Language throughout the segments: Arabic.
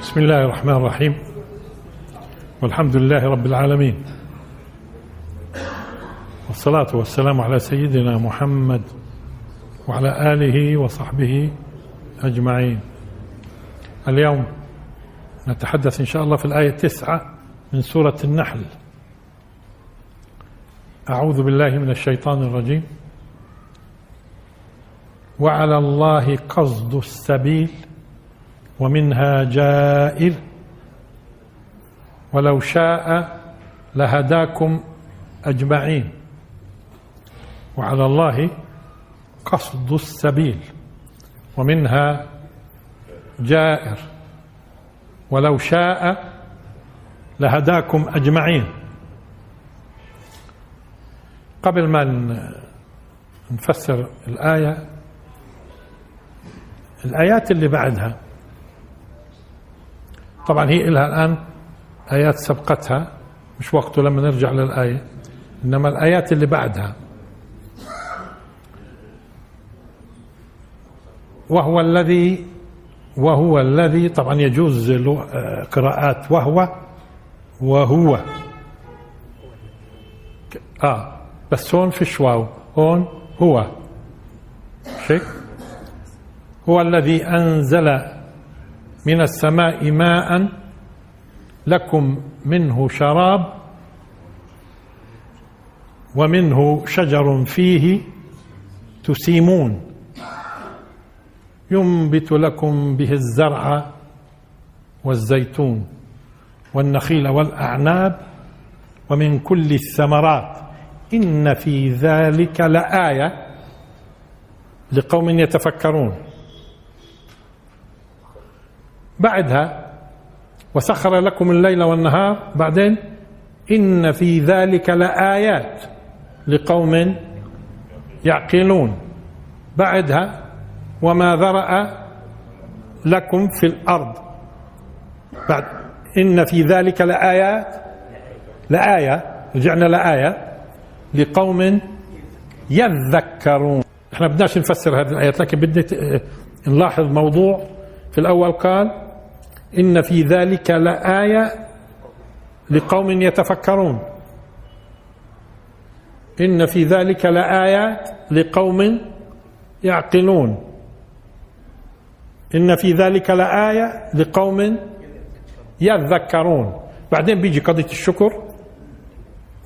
بسم الله الرحمن الرحيم والحمد لله رب العالمين والصلاة والسلام على سيدنا محمد وعلى آله وصحبه أجمعين اليوم نتحدث إن شاء الله في الآية تسعة من سورة النحل أعوذ بالله من الشيطان الرجيم وعلى الله قصد السبيل ومنها جائر. ولو شاء لهداكم أجمعين. وعلى الله قصد السبيل. ومنها جائر. ولو شاء لهداكم أجمعين. قبل ما نفسر الآية الآيات اللي بعدها طبعا هي لها الآن آيات سبقتها مش وقته لما نرجع للآية إنما الآيات اللي بعدها. وهو الذي وهو الذي طبعا يجوز له قراءات وهو وهو. آه بس هون فيش واو هون هو. شيء هو الذي أنزل من السماء ماء لكم منه شراب ومنه شجر فيه تسيمون. ينبت لكم به الزرع والزيتون والنخيل والأعناب ومن كل الثمرات. إن في ذلك لآية لقوم يتفكرون. بعدها وسخر لكم الليل والنهار بعدين إن في ذلك لآيات لقوم يعقلون. بعدها وما ذرأ لكم في الأرض. بعد إن في ذلك لآيات لآية رجعنا لآية لقوم يذكرون. إحنا بدناش نفسر هذه الآيات لكن بدنا نلاحظ موضوع. في الأول قال إن في ذلك لآية لقوم يتفكرون. إن في ذلك لآيات لقوم يعقلون. إن في ذلك لآية لقوم يذكرون. بعدين بيجي قضية الشكر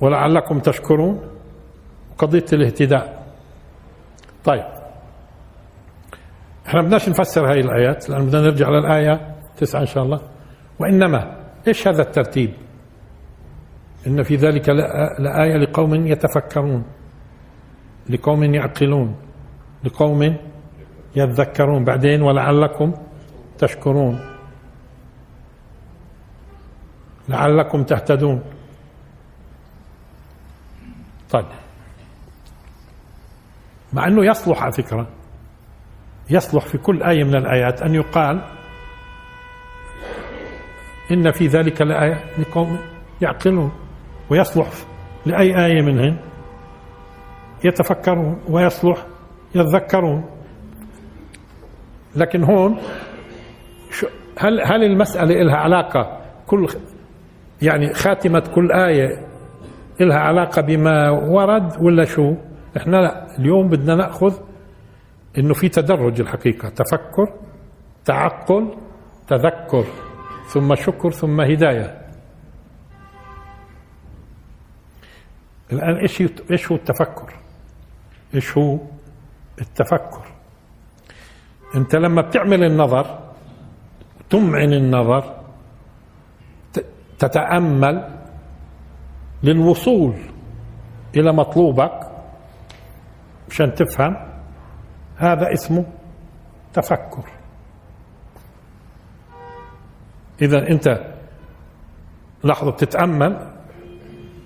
ولعلكم تشكرون وقضية الاهتداء. طيب إحنا بدناش نفسر هاي الآيات لأن بدنا نرجع للآية. تسعة إن شاء الله. وإنما إيش هذا الترتيب؟ إن في ذلك لآية لقوم يتفكرون لقوم يعقلون لقوم يذكرون. بعدين ولعلكم تشكرون. لعلكم تهتدون. طيب. مع أنه يصلح على فكرة يصلح في كل آية من الآيات أن يقال إن في ذلك لآية لقوم يعقلون ويصلح. لأي آية منهن يتفكرون ويصلح يتذكرون. لكن هون هل هل المسألة لها علاقة كل يعني خاتمة كل آية لها علاقة بما ورد ولا شو؟ إحنا لا اليوم بدنا نأخذ إنه في تدرج الحقيقة تفكر تعقل تذكر. ثم شكر ثم هداية. الآن إيش إيش هو التفكر؟ إيش هو التفكر؟ أنت لما بتعمل النظر تمعن النظر تتأمل للوصول إلى مطلوبك مشان تفهم هذا اسمه تفكر. إذا أنت لحظة بتتأمل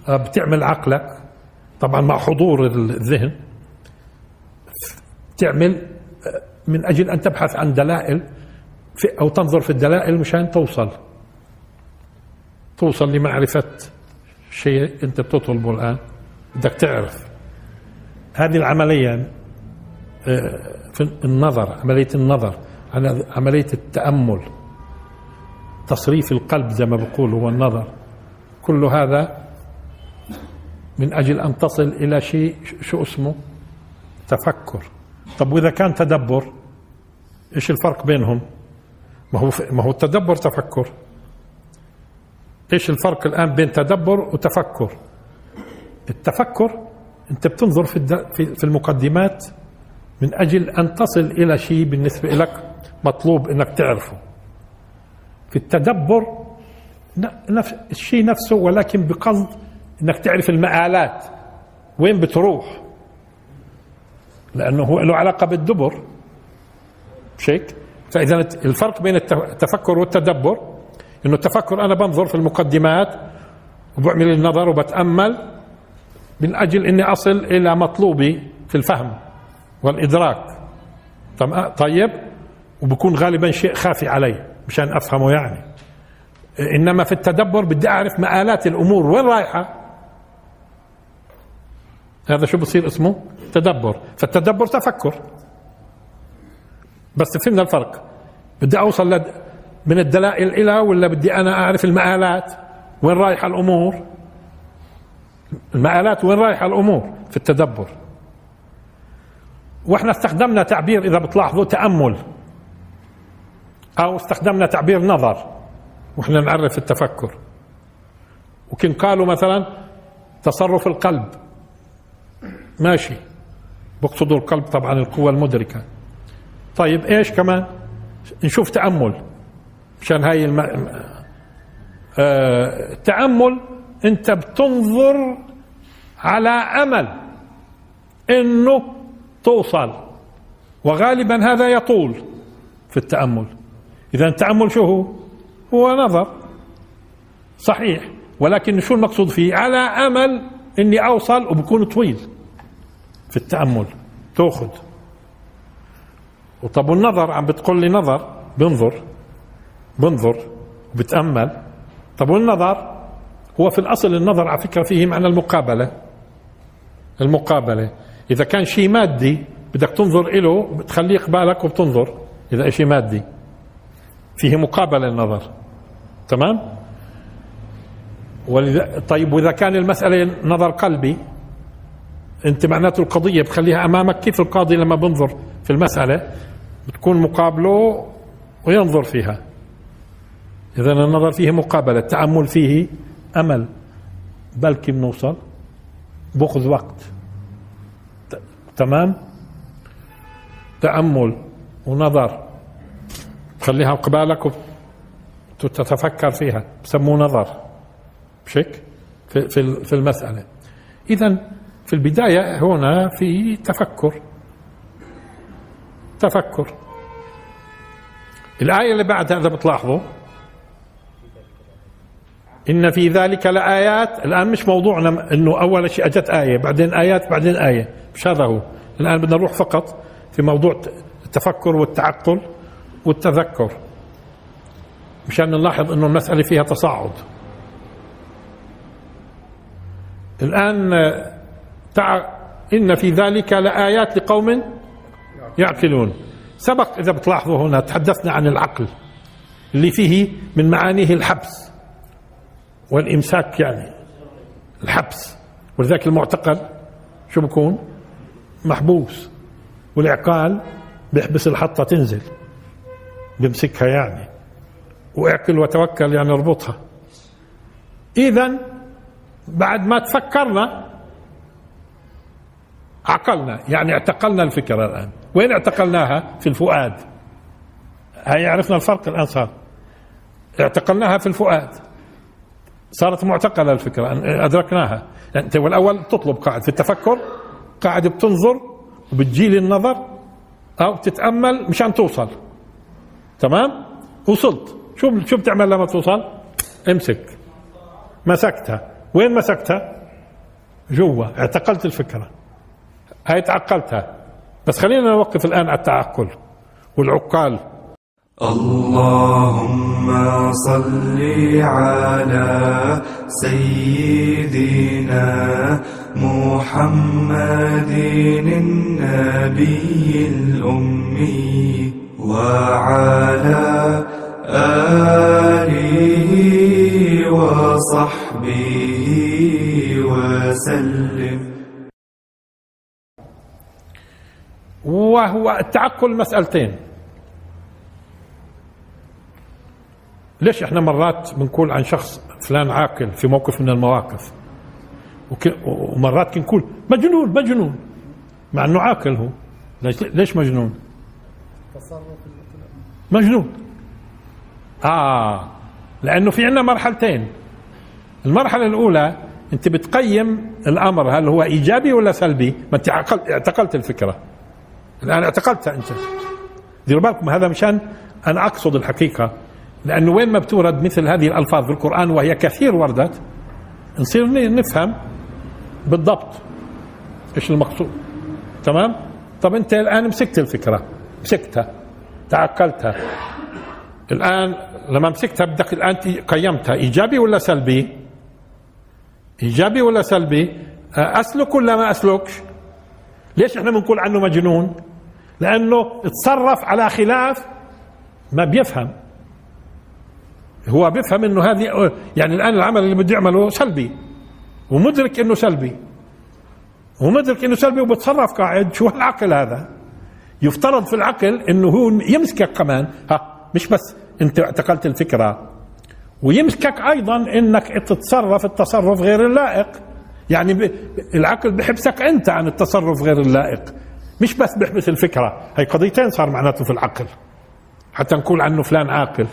بتعمل عقلك طبعا مع حضور الذهن تعمل من أجل أن تبحث عن دلائل أو تنظر في الدلائل مشان توصل. توصل لمعرفة شيء أنت بتطلبه الآن. بدك تعرف. هذه العملية في النظر عملية النظر عملية التأمل. تصريف القلب زي ما بقولوا والنظر كل هذا من أجل أن تصل إلى شيء شو اسمه؟ تفكر. طب وإذا كان تدبر إيش الفرق بينهم؟ ما هو ما هو التدبر تفكر. إيش الفرق الآن بين تدبر وتفكر؟ التفكر أنت بتنظر في في المقدمات من أجل أن تصل إلى شيء بالنسبة لك مطلوب إنك تعرفه. في التدبر نفس الشيء نفسه ولكن بقصد إنك تعرف المآلات. وين بتروح؟ لأنه هو له علاقة بالدبر. مش هيك؟ فإذا الفرق بين التفكر والتدبر إنه التفكر أنا بنظر في المقدمات وبعمل النظر وبتأمل من أجل إني أصل إلى مطلوبي في الفهم والإدراك. طيب؟ وبكون غالبا شيء خافي علي. مشان أفهمه يعني. إنما في التدبر بدي أعرف مآلات الأمور. وين رايحة؟ هذا شو بصير اسمه؟ تدبر. فالتدبر تفكر. بس فهمنا الفرق. بدي أوصل لد من الدلائل إلى ولا بدي أنا أعرف المآلات؟ وين رايحة الأمور؟ المآلات وين رايحة الأمور؟ في التدبر. وإحنا استخدمنا تعبير إذا بتلاحظوا تأمل. أو استخدمنا تعبير نظر وإحنا نعرف التفكر. وكن قالوا مثلا تصرف القلب. ماشي. بقصدوا القلب طبعا القوة المدركة. طيب إيش كمان؟ نشوف تأمل. مشان هاي الم... آه... التأمل أنت بتنظر على أمل إنه توصل. وغالبا هذا يطول في التأمل. إذا التأمل شو هو؟ هو نظر. صحيح. ولكن شو المقصود فيه؟ على أمل إني أوصل وبكون طويل في التأمل. تأخذ. وطب النظر عم بتقول لي نظر. بنظر. بنظر. وبتأمل طب والنظر؟ هو في الأصل النظر على فكرة فيه معنى المقابلة. المقابلة. إذا كان شيء مادي بدك تنظر إله بتخليه قبالك وبتنظر. إذا شيء مادي. فيه مقابلة النظر. تمام؟ ولذا طيب وإذا كان المسألة نظر قلبي أنت معناته القضية بخليها أمامك كيف القاضي لما بنظر في المسألة بتكون مقابله وينظر فيها؟ إذا النظر فيه مقابلة التأمل فيه أمل. بلكي بنوصل بأخذ وقت. تمام؟ تأمل ونظر. تخليها قبالك وتتفكر فيها. بسموه نظر. بشك في, في, في المسألة. إذا في البداية هنا في تفكر. تفكر. الآية اللي بعدها إذا بتلاحظوا. إن في ذلك لآيات. الآن مش موضوعنا إنه أول شيء أجت آية بعدين آيات بعدين آية. مش هذا هو. الآن بدنا نروح فقط في موضوع التفكر والتعقل. والتذكر مشان نلاحظ إنه المسألة فيها تصاعد. الآن تع... إن في ذلك لآيات لقوم يعقلون. سبق إذا بتلاحظوا هنا تحدثنا عن العقل اللي فيه من معانيه الحبس والإمساك يعني. الحبس ولذلك المعتقل شو بكون؟ محبوس. والعقال بيحبس الحطة تنزل. بيمسكها يعني. واعقل وتوكل يعني اربطها. اذا بعد ما تفكرنا عقلنا يعني اعتقلنا الفكرة الآن. وين اعتقلناها؟ في الفؤاد. هاي عرفنا الفرق الآن صار. اعتقلناها في الفؤاد. صارت معتقلة الفكرة أدركناها. يعني أنت والأول تطلب قاعد في التفكر قاعد بتنظر وبتجيل النظر أو تتأمل مشان توصل. تمام؟ وصلت شو شو بتعمل لما توصل؟ امسك. مسكتها. وين مسكتها؟ جوا. اعتقلت الفكرة. هاي تعقلتها. بس خلينا نوقف الآن على التعقل. والعقال. اللهم صل على سيدنا محمد النبي الأمي. وعلى آله وصحبه وسلم. وهو التعقل مسألتين. ليش إحنا مرات بنقول عن شخص فلان عاقل في موقف من المواقف؟ ومرات بنقول مجنون مجنون. مع إنه عاقل هو. ليش مجنون؟ مجنون. آه لأنه في عندنا مرحلتين. المرحلة الأولى أنت بتقيم الأمر هل هو إيجابي ولا سلبي؟ ما عقل- اعتقلت الفكرة. الآن اعتقلتها أنت. ديروا بالكم هذا مشان أنا أقصد الحقيقة. لأنه وين ما بتورد مثل هذه الألفاظ في القران وهي كثير وردت نصير نفهم بالضبط إيش المقصود. تمام؟ طب أنت الآن مسكت الفكرة. مسكتها تعقلتها الآن لما مسكتها بدك الآن ت- قيمتها إيجابي ولا سلبي؟ إيجابي ولا سلبي؟ أسلك ولا ما أسلكش؟ ليش إحنا بنقول عنه مجنون؟ لأنه تصرف على خلاف ما بيفهم. هو بيفهم إنه هذه يعني الآن العمل اللي بده يعمله سلبي ومدرك إنه سلبي. ومدرك إنه سلبي وبتصرف قاعد شو هالعقل هذا؟ يفترض في العقل إنه هو يمسكك كمان. ها مش بس أنت اعتقلت الفكرة. ويمسكك أيضا إنك تتصرف التصرف غير اللائق. يعني. العقل بحبسك أنت عن التصرف غير اللائق. مش بس بحبس الفكرة. هي قضيتين صار معناته في العقل. حتى نقول عنه فلان عاقل.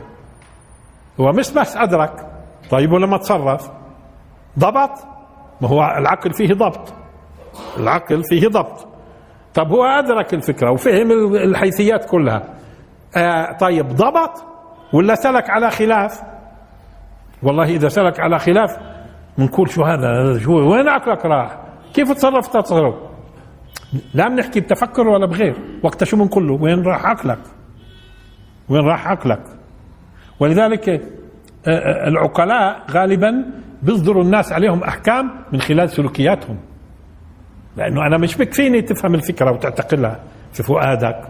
هو مش بس أدرك. طيب ولما تصرف؟ ضبط؟ ما هو العقل فيه ضبط. العقل فيه ضبط. طب هو أدرك الفكرة وفهم الحيثيات كلها. آه طيب ضبط ولا سلك على خلاف؟ والله إذا سلك على خلاف بنقول شو هذا؟ شو وين عقلك راح؟ كيف تصرف تصرف. لا بنحكي بتفكر ولا بغير. وقتها شو بنقول له وين راح عقلك وين راح عقلك ولذلك آه، آه، العقلاء غالبا بيصدروا الناس عليهم أحكام من خلال سلوكياتهم. لأنه أنا مش بكفيني تفهم الفكرة وتعتقلها. في فؤادك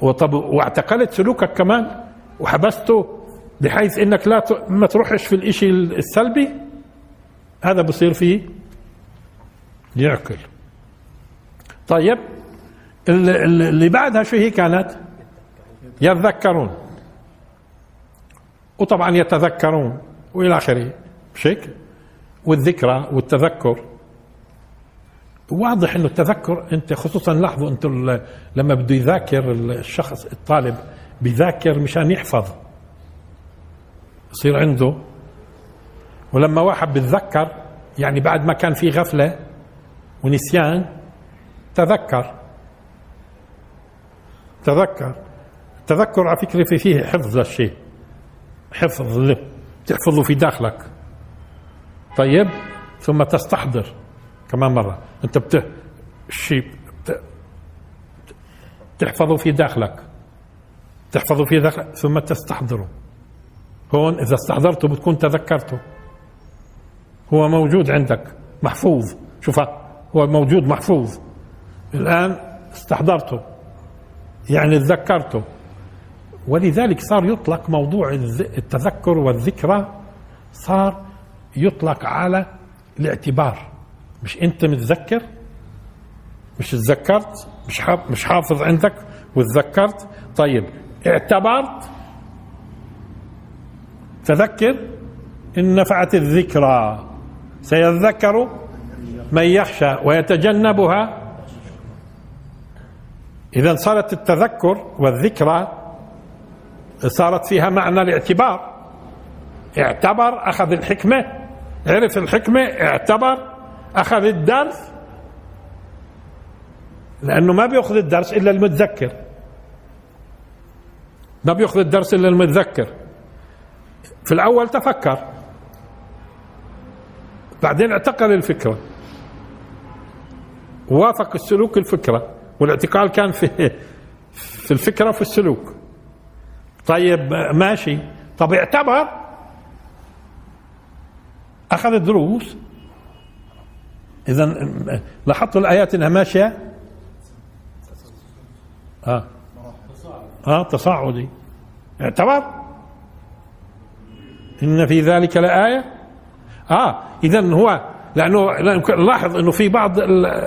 وطب واعتقلت سلوكك كمان وحبسته بحيث إنك لا ت- ما تروحش في الإشي السلبي؟ هذا بصير فيه يعقل. طيب ال- ال- اللي بعدها شو هي كانت؟ يتذكرون. وطبعا يتذكرون وإلى آخره. مش هيك والذكرى والتذكر. واضح إنه التذكر أنت خصوصا لاحظوا أنتم لما بده يذاكر الشخص الطالب بيذاكر مشان يحفظ. يصير عنده. ولما واحد بتذكر يعني بعد ما كان في غفلة ونسيان تذكر. تذكر. التذكر على فكرة في فيه حفظ للشيء. حفظ له. تحفظه في داخلك. طيب؟ ثم تستحضر. كمان مرة. أنت بت الشيء بت... تحفظه في داخلك. تحفظه في داخلك ثم تستحضره. هون إذا استحضرته بتكون تذكرته. هو موجود عندك محفوظ. شوفها هو موجود محفوظ. الآن استحضرته. يعني تذكرته. ولذلك صار يطلق موضوع التذكر والذكرى صار يطلق على الاعتبار. مش أنت متذكر؟ مش تذكرت؟ مش حاف- مش حافظ عندك وتذكرت؟ طيب اعتبرت؟ تذكر؟ إن نفعت الذكرى. سيذكر من يخشى ويتجنبها. اذا صارت التذكر والذكرى صارت فيها معنى الاعتبار. اعتبر أخذ الحكمة عرف الحكمة اعتبر. أخذ الدرس لأنه ما بيأخذ الدرس إلا المتذكر. ما بيأخذ الدرس إلا المتذكر. في الأول تفكر. بعدين اعتقل الفكرة. وافق السلوك الفكرة. والاعتقال كان في في الفكرة وفي السلوك. طيب ماشي. طب اعتبر. أخذ دروس إذا لاحظتوا الآيات إنها ماشية؟ آه. آه تصاعدي. اعتبر إن في ذلك لآية. آه إذا هو لأنه لاحظ إنه في بعض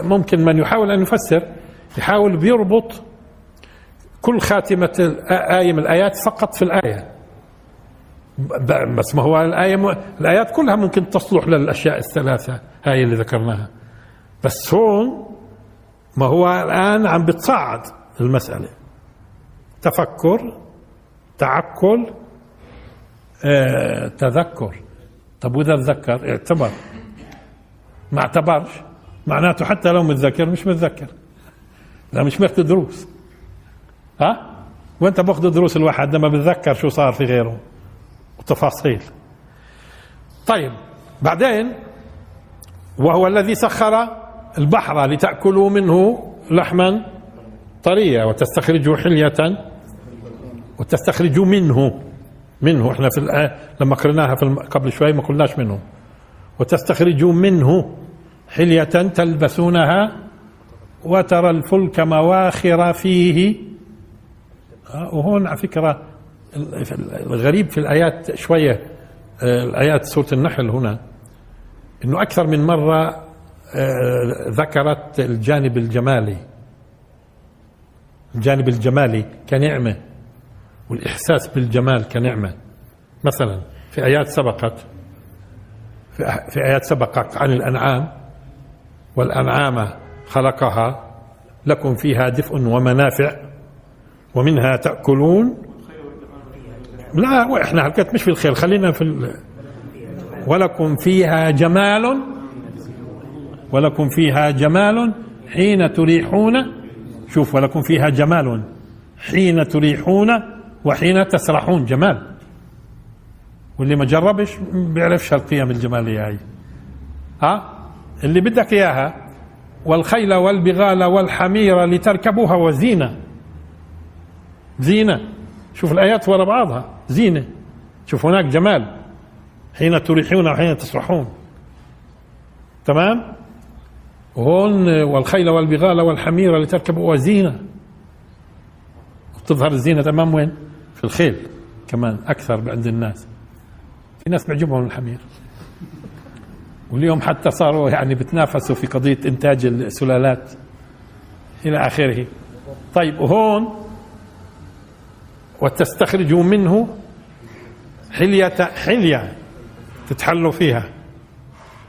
ممكن من يحاول أن يفسر يحاول بيربط كل خاتمة إيه من الآيات فقط في الآية. ب- بس ما هو الآية م... الآيات كلها ممكن تصلح للأشياء الثلاثة. هاي اللي ذكرناها. بس هون ما هو الآن عم بتصعد المسألة. تفكر تعقل آه، تذكر. طب وإذا تذكر اعتبر. ما اعتبرش. معناته حتى لو متذكر مش متذكر. لا مش بياخذ دروس. ها؟ وانت باخذ دروس الواحد لما بتذكر شو صار في غيره. وتفاصيل. طيب بعدين وهو الذي سخر البحر لتأكلوا منه لحما طريا وتستخرجوا حلية وتستخرجوا منه منه. إحنا في الآية لما قرناها في قبل شوي ما قلناش منه. وتستخرجوا منه حلية تلبسونها وترى الفلك مواخر فيه. آه، وهون على فكرة ال- الغريب في الآيات شوية آه، الآيات سورة النحل هنا. إنه أكثر من مرة آه، ذكرت الجانب الجمالي الجانب الجمالي كنعمة والإحساس بالجمال كنعمة مثلا في آيات سبقت في آيات سبقت عن الأنعام والأنعام خلقها لكم فيها دفء ومنافع ومنها تأكلون لا وإحنا حكيت مش في الخير خلينا في. ولكم فيها جمال ولكم فيها جمال حين تريحون. شوف ولكم فيها جمال حين تريحون وحين تسرحون. جمال. واللي ما جربش بيعرفش هالقيم الجمالية هاي. ها؟ اللي بدك إياها. والخيل والبغال والحمير لتركبوها وزينة. زينة. شوف الآيات ورا بعضها. زينة. شوف هناك جمال. حين تريحون وحين تسرحون. تمام؟ وهون والخيل والبغال والحمير لتركبوا وزينة وتظهر الزينة تمام وين؟ في الخيل. كمان أكثر عند الناس. في ناس بيعجبهم الحمير. واليوم حتى صاروا يعني بتنافسوا في قضية إنتاج السلالات إلى آخره. طيب وهون وتستخرجوا منه حلية حلية. تتحلوا فيها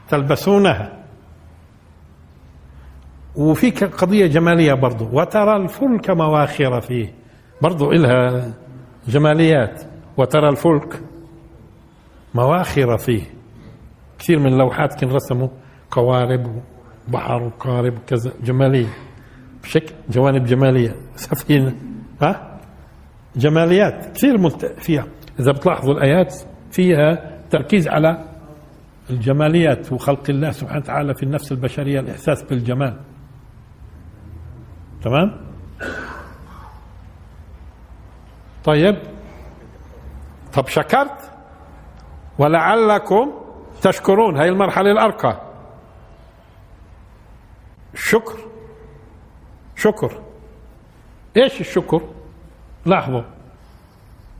تلبسونها. وفي قضية جمالية برضو وترى الفلك مواخر فيه. برضو إلها جماليات وترى الفلك مواخر فيه. كثير من اللوحات كان رسموا قوارب وبحر وقارب وكذا جمالية. بشكل جوانب جمالية. سفينة ها؟ جماليات كثير. فيها. إذا بتلاحظوا الآيات فيها تركيز على الجماليات وخلق الله سبحانه وتعالى في النفس البشرية الإحساس بالجمال. تمام؟ طيب. طب شكرت؟ ولعلكم تشكرون هاي المرحلة الأرقى. الشكر شكر. إيش الشكر؟ لاحظوا.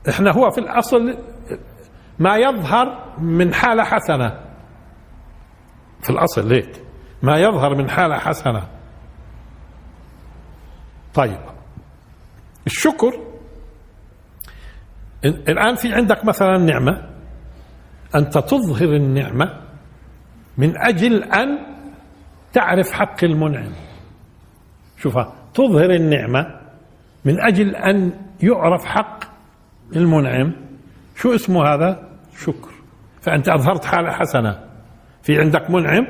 إحنا هو في الأصل ما يظهر من حالة حسنة. في الأصل هيك ما يظهر من حالة حسنة. طيب. الشكر. ال- الآن في عندك مثلا نعمة. أنت تظهر النعمة من أجل أن تعرف حق المنعم. شوفها تظهر النعمة من أجل أن يعرف حق المنعم. شو اسمه هذا؟ شكر. فأنت أظهرت حالة حسنة. في عندك منعم؟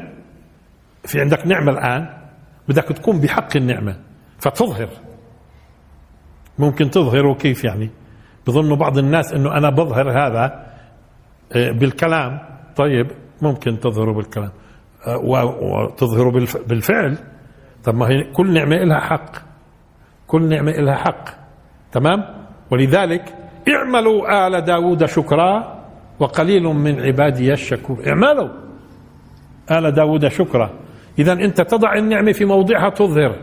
في عندك نعمة الآن؟ بدك تقوم بحق النعمة. فتظهر. ممكن تظهره كيف يعني؟ بظن بعض الناس إنه أنا بظهر هذا آه، بالكلام. طيب ممكن تظهره بالكلام. آه، وتظهره بالف- بالفعل. طب ما هي كل نعمة لها حق. كل نعمة لها حق. تمام؟ ولذلك اعملوا آل داود شكرا وقليل من عبادي الشكور. اعملوا آل داود شكرا. إذا أنت تضع النعمة في موضعها تظهر.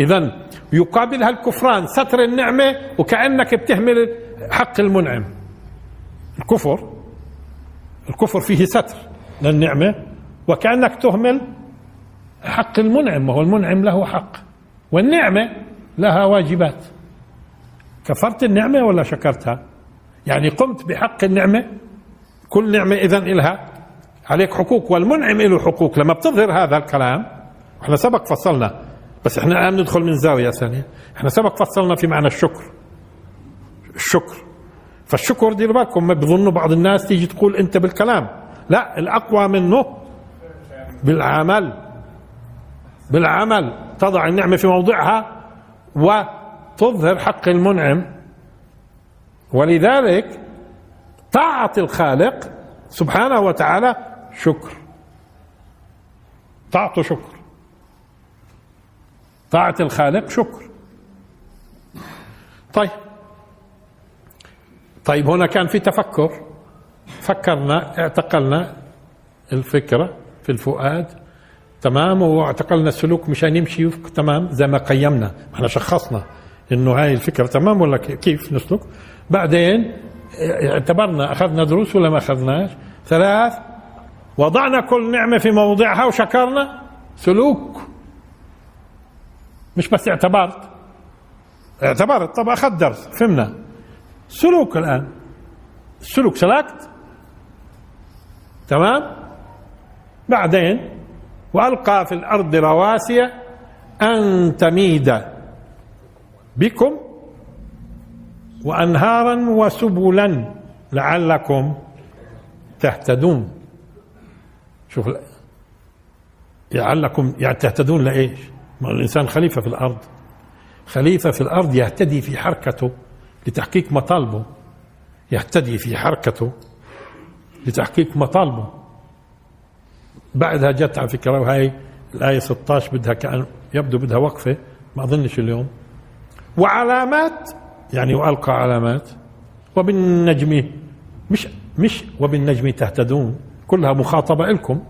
إذا يقابلها الكفران ستر النعمة وكأنك بتهمل حق المنعم. الكفر الكفر فيه ستر للنعمة وكأنك تهمل حق المنعم وهو المنعم له حق والنعمة لها واجبات. كفرت النعمة ولا شكرتها؟ يعني قمت بحق النعمة؟ كل نعمة إذا إلها؟ عليك حقوق والمنعم له حقوق. لما بتظهر هذا الكلام إحنا سبق فصلنا بس إحنا الآن ندخل من زاوية ثانية. إحنا سبق فصلنا في معنى الشكر. الشكر. فالشكر دير بالكم ما بظنوا بعض الناس تيجي تقول أنت بالكلام. لا الأقوى منه بالعمل. بالعمل. تضع النعمة في موضعها وتظهر حق المنعم. ولذلك طاعة الخالق سبحانه وتعالى شكر. طاعته شكر. طاعة الخالق شكر. طيب. طيب هنا كان في تفكر. فكرنا اعتقلنا الفكرة في الفؤاد. تمام واعتقلنا السلوك مشان يمشي تمام زي ما قيمنا. إحنا شخصنا. إنه هاي الفكرة تمام ولا كيف نسلك؟ بعدين اعتبرنا أخذنا دروس ولا ما أخذناش؟ ثلاث وضعنا كل نعمة في موضعها وشكرنا سلوك. مش بس اعتبرت. اعتبرت. طب اخذ درس. فهمنا. سلوك الآن. السلوك سلكت. تمام؟ بعدين وألقى في الأرض رواسي أن تميد. بكم وأنهارا وسبلا لعلكم تهتدون. شوف لعلكم يعني تهتدون لإيش؟ ما الإنسان خليفة في الأرض. خليفة في الأرض يهتدي في حركته لتحقيق مطالبه. يهتدي في حركته لتحقيق مطالبه. بعدها جت على فكرة وهي الآية 16 بدها كأن يبدو بدها وقفة ما أظنش اليوم. وعلامات يعني وألقى علامات وبالنجم مش مش وبالنجم تهتدون كلها مخاطبة لكم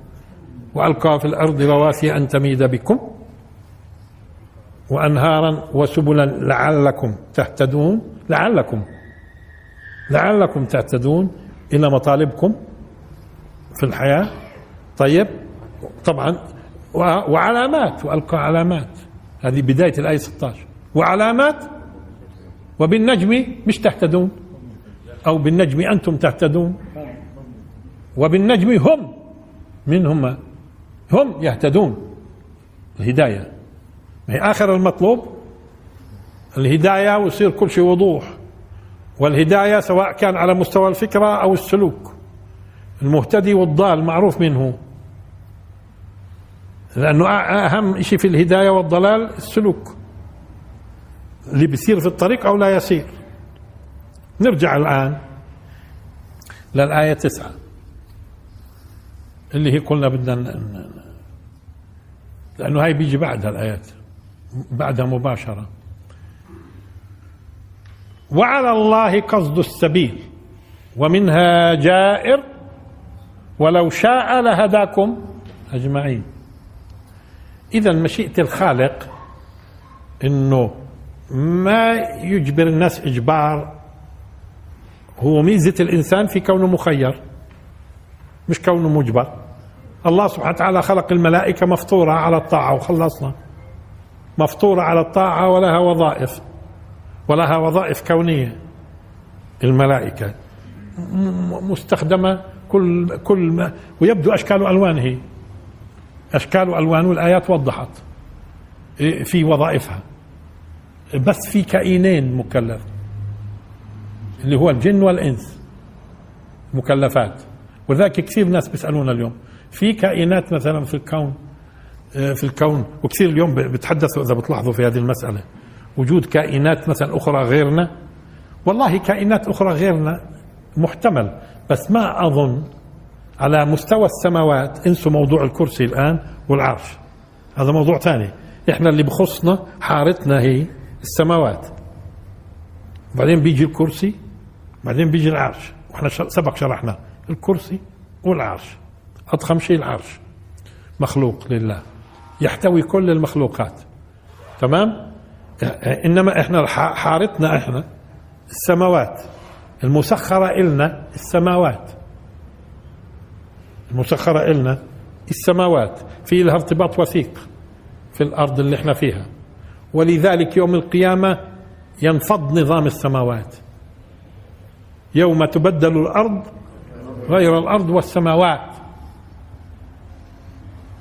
وألقى في الأرض رواسي أن تميد بكم وانهارا وسبلا لعلكم تهتدون لعلكم لعلكم تهتدون إلى مطالبكم في الحياة. طيب طبعا وعلامات وألقى علامات. هذه بداية الآية 16 وعلامات وبالنجم مش تهتدون. أو بالنجم أنتم تهتدون. وبالنجم هم من هم هم يهتدون. الهداية. هي آخر المطلوب الهداية ويصير كل شيء وضوح. والهداية سواء كان على مستوى الفكرة أو السلوك. المهتدي والضال معروف منه. لأنه أهم شيء في الهداية والضلال السلوك. اللي بيصير في الطريق أو لا يسير نرجع الآن للآية تسعة اللي هي قلنا بدنا لأنه هاي بيجي بعدها الايات بعدها مباشرة. وعلى الله قصد السبيل ومنها جائر ولو شاء لهداكم أجمعين. اذا مشيئة الخالق إنه ما يجبر الناس إجبار. هو ميزه الإنسان في كونه مخير مش كونه مجبر. الله سبحانه وتعالى خلق الملائكة مفطورة على الطاعة وخلصنا. مفطورة على الطاعة ولها وظائف ولها وظائف كونية. الملائكة مستخدمة كل كل ما ويبدو أشكال والوان هي. أشكال والوان والآيات وضحت في وظائفها. بس في كائنين مكلف اللي هو الجن والإنس مكلفات. ولذلك كثير ناس بيسألونا اليوم في كائنات مثلا في الكون إيه، في الكون وكثير اليوم بتحدثوا إذا بتلاحظوا في هذه المسألة وجود كائنات مثلا أخرى غيرنا؟ والله كائنات أخرى غيرنا محتمل بس ما أظن على مستوى السماوات انسوا موضوع الكرسي الآن والعرش. هذا موضوع ثاني. إحنا اللي بخصنا حارتنا هي السماوات. بعدين بيجي الكرسي بعدين بيجي العرش. وإحنا سبق شرحنا. الكرسي والعرش. أضخم شيء العرش. مخلوق لله. يحتوي كل المخلوقات. تمام؟ إنما إحنا حارتنا إحنا السماوات. المسخرة إلنا السماوات. المسخرة إلنا السماوات. في لها ارتباط وثيق في الأرض اللي إحنا فيها. ولذلك يوم القيامة ينفض نظام السماوات. يوم تبدل الأرض غير الأرض والسماوات.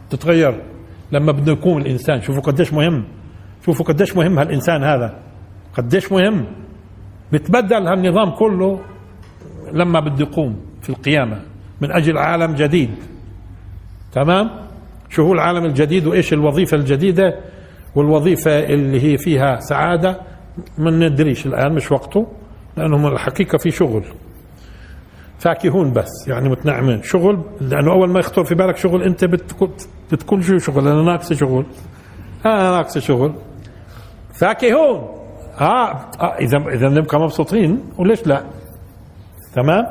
تتغير لما بده يكون الإنسان. شوفوا قديش مهم. شوفوا قديش مهم هالإنسان هذا. قديش مهم. بتبدل هالنظام كله لما بده يقوم في القيامة من أجل عالم جديد. تمام؟ شو هو العالم الجديد وإيش الوظيفة الجديدة؟ والوظيفة اللي هي فيها سعادة ما ندريش الآن مش وقته لأنهم الحقيقة في شغل. فاكهون بس يعني متنعمين. شغل لأنه أول ما يخطر في بالك شغل أنت بتكون شو شغل؟ أنا ناقص شغل. أنا ناقص شغل. فاكهون! آه, آه إذا إذا نبقى مبسوطين وليش لا؟ تمام؟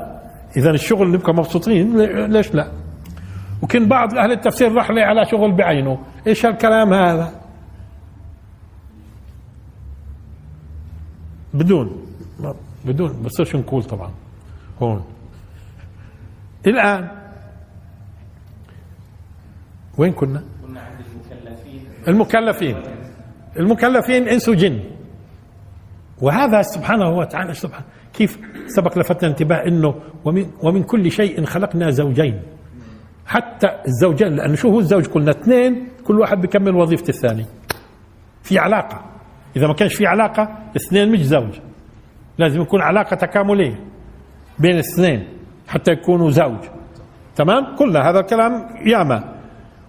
إذا الشغل نبقى مبسوطين ليش لا؟ وكان بعض أهل التفسير راح لي على شغل بعينه. إيش هالكلام هذا؟ بدون. بدون. بصيرش نقول طبعا. هون. الآن وين كنا؟ كنا عند المكلفين. المكلفين المكلفين إنس وجن. وهذا سبحانه وتعالى سبحانه كيف سبق لفتنا انتباه إنه ومن ومن كل شيء خلقنا زوجين. حتى الزوجين لأنه شو هو الزوج قلنا اثنين كل واحد بيكمل وظيفة الثاني. في علاقة. إذا ما كانش في علاقة اثنين مش زوج. لازم يكون علاقة تكاملية بين الاثنين حتى يكونوا زوج. تمام؟ كل هذا الكلام ياما.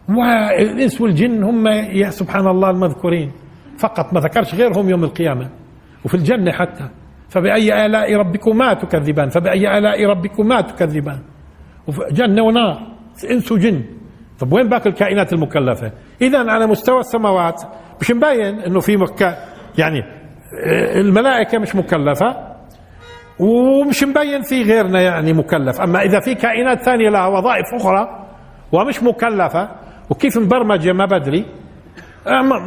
والإنس والجن هم يا سبحان الله المذكورين. فقط ما ذكرش غيرهم يوم القيامة. وفي الجنة حتى. فبأي آلاء ربكما تكذبان؟ فبأي آلاء ربكما تكذبان؟ جنة ونار. إنس وجن. طب وين باقي الكائنات المكلفة؟ إذا على مستوى السماوات. مش مبين أنه في مكة. يعني الملائكة مش مكلفة ومش مبين في غيرنا يعني مكلف. أما إذا في كائنات ثانية لها وظائف أخرى ومش مكلفة وكيف مبرمجة ما بدري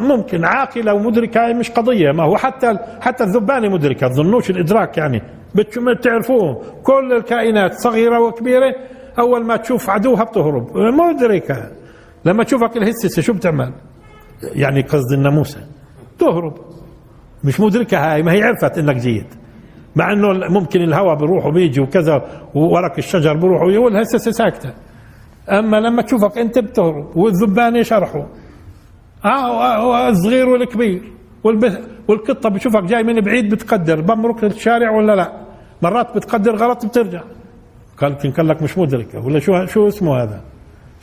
ممكن عاقلة ومدركة مش قضية. ما هو حتى حتى الذبانة مدركة. تظنوش الإدراك يعني بتعرفوه كل الكائنات صغيرة وكبيرة أول ما تشوف عدوها بتهرب مدركة. لما تشوفك الهسسة شو بتعمل؟ يعني قصد الناموسة تهرب. مش مدركة هاي ما هي عرفت إنك جيت. مع إنه ممكن الهواء بيروح وبيجي وكذا وورق الشجر بيروح والهسسة ساكتة. أما لما تشوفك أنت بتهرب والذبان يشرحوا. آه الصغير والكبير والقطة بتشوفك جاي من بعيد بتقدر بمرك الشارع ولا لا؟ مرات بتقدر غلط بترجع. قال يمكن لك مش مدركة ولا شو شو اسمه هذا؟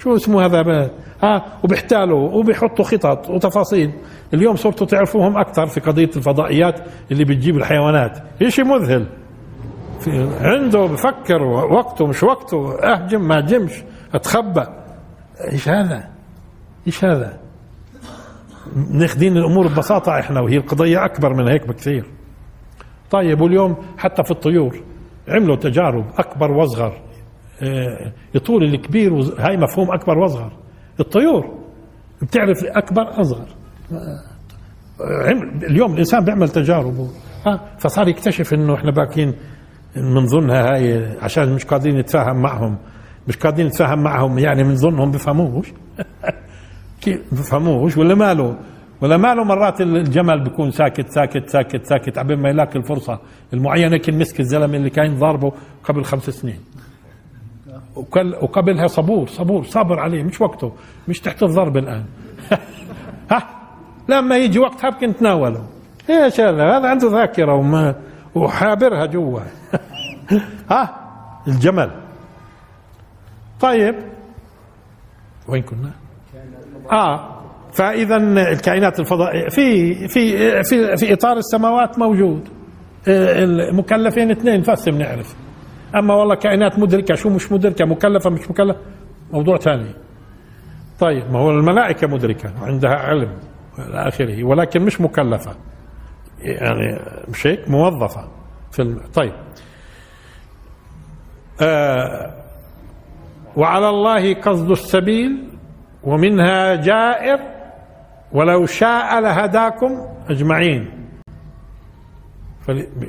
شو اسمه هذا؟ ها؟ وبيحتالوا وبيحطوا خطط وتفاصيل. اليوم صرتوا تعرفوهم أكثر في قضية الفضائيات اللي بتجيب الحيوانات. شيء مذهل. عنده بفكر وقته مش وقته. أهجم ما أهجمش أتخبى. إيش هذا؟ إيش هذا؟ ناخذين الأمور ببساطة إحنا وهي القضية أكبر من هيك بكثير. طيب واليوم حتى في الطيور عملوا تجارب أكبر وأصغر. يطول الكبير هاي مفهوم أكبر وأصغر. الطيور بتعرف أكبر أصغر. اليوم الإنسان بيعمل تجارب. فصار يكتشف إنه إحنا باكين بنظنها هاي عشان مش قادرين نتفاهم معهم. مش قادرين نتفاهم معهم يعني بنظنهم بفهموش كيف بفهموش ولا ماله. ولا ماله مرات الجمل بيكون ساكت ساكت ساكت ساكت قبل ما يلاقي الفرصة المعينة كان مسك الزلمة اللي كان ضاربه قبل خمس سنين. وقبلها صبور صبور صابر عليه مش وقته مش تحت الضرب الآن. ها؟ لما يجي وقتها بكن تناوله إيش هذا هذا عنده ذاكرة وما وحابرها جوا. ها؟ الجمل. طيب. وين كنا؟ آه. فاذا الكائنات الفضائيه في في في في إطار السماوات موجود. المكلفين اثنين بس بنعرف أما والله كائنات مدركة شو مش مدركة؟ مكلفة مش مكلفة؟ موضوع ثاني. طيب ما هو الملائكة مدركة عندها علم إلى آخره ولكن مش مكلفة. يعني مش هيك؟ موظفة في الم... طيب. آه وعلى الله قصد السبيل ومنها جائر ولو شاء لهداكم أجمعين.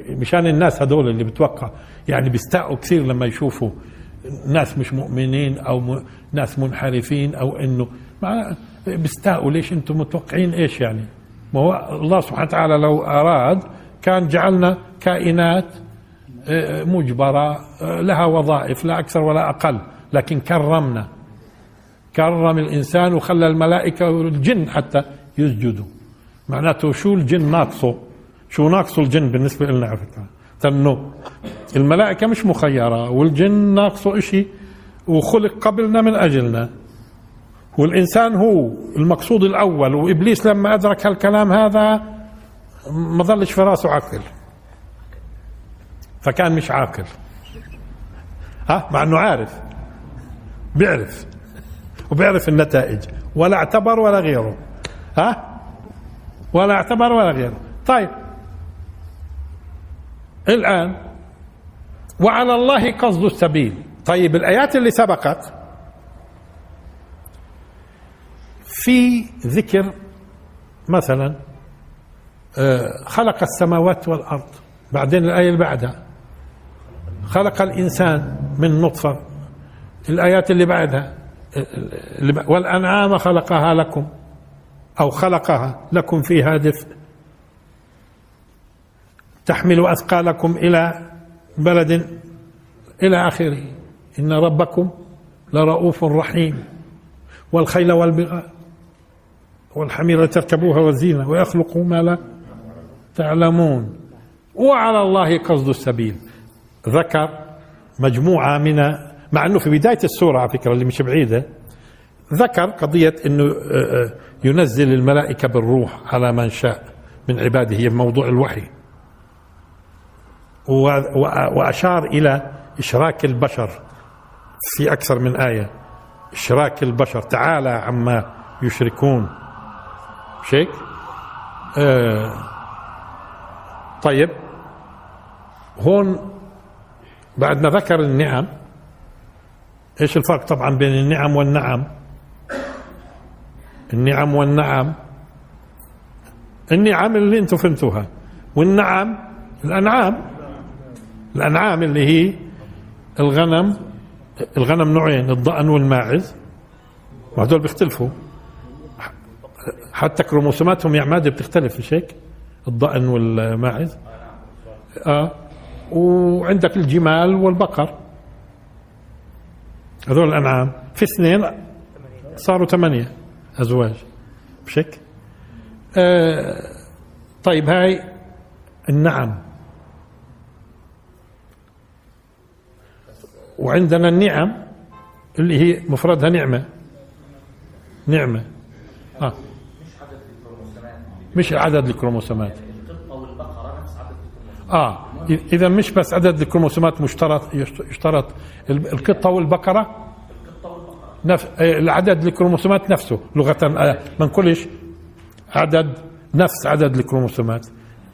مشان الناس هذول اللي بتوقع يعني بيستاءوا كثير لما يشوفوا ناس مش مؤمنين أو م... ناس منحرفين أو إنه مع بيستاءوا ليش أنتم متوقعين إيش يعني؟ ما هو الله سبحانه وتعالى لو أراد كان جعلنا كائنات آه، مجبرة آه، لها وظائف لا أكثر ولا أقل لكن كرمنا. كرم الإنسان وخلى الملائكة والجن حتى يسجدوا. معناته شو الجن ناقصه؟ شو ناقصه الجن بالنسبة لنا على فكرة. انه الملائكة مش مخيرة والجن ناقصه إشي وخلق قبلنا من أجلنا. والإنسان هو المقصود الأول وإبليس لما أدرك هالكلام هذا ما ظلش في رأسه عقل فكان مش عاقل. ها؟ مع إنه عارف. بيعرف. وبيعرف النتائج. ولا اعتبر ولا غيره. ها؟ ولا اعتبر ولا غيره. طيب. الآن وعلى الله قصد السبيل. طيب الآيات اللي سبقت في ذكر مثلا آه، خلق السماوات والأرض بعدين الآية اللي بعدها. خلق الإنسان من نطفة. الآيات اللي بعدها بعد- والأنعام خلقها لكم أو خلقها لكم فيها دفء. تحمل أثقالكم إلى بلد إلى آخره. إن ربكم لرؤوف رحيم. والخيل والبغال والحمير تركبوها والزينة ويخلق ما لا تعلمون. وعلى الله قصد السبيل. ذكر مجموعة من مع أنه في بداية السورة على فكرة اللي مش بعيدة. ذكر قضية أنه آه، آه، ينزل الملائكة بالروح على من شاء من عباده هي موضوع الوحي. وأشار إلى إشراك البشر في أكثر من آية. إشراك البشر. تعالى عما يشركون. مش هيك؟ آه طيب. هون بعد ما ذكر النعم إيش الفرق طبعا بين النعم والنعم؟ النعم والنعم. النعم اللي أنتم فهمتوها. والنعم الأنعام الأنعام اللي هي الغنم الغنم نوعين الضأن والماعز. وهدول بيختلفوا. حتى كروموسوماتهم يا عماد بتختلف مش هيك؟ الضأن والماعز. آه. وعندك الجمال والبقر. هذول الأنعام. في اثنين صاروا ثمانية أزواج. مش هيك؟ آه. طيب هاي النعم. وعندنا النعم اللي هي مفردها نعمة. نعمة. آه. مش عدد الكروموسومات. آه. إذا مش بس عدد الكروموسومات مشترط يشترط ال- القطة والبقرة. نفس آه، العدد الكروموسومات نفسه. لغة آه، ما نقولش عدد نفس عدد الكروموسومات.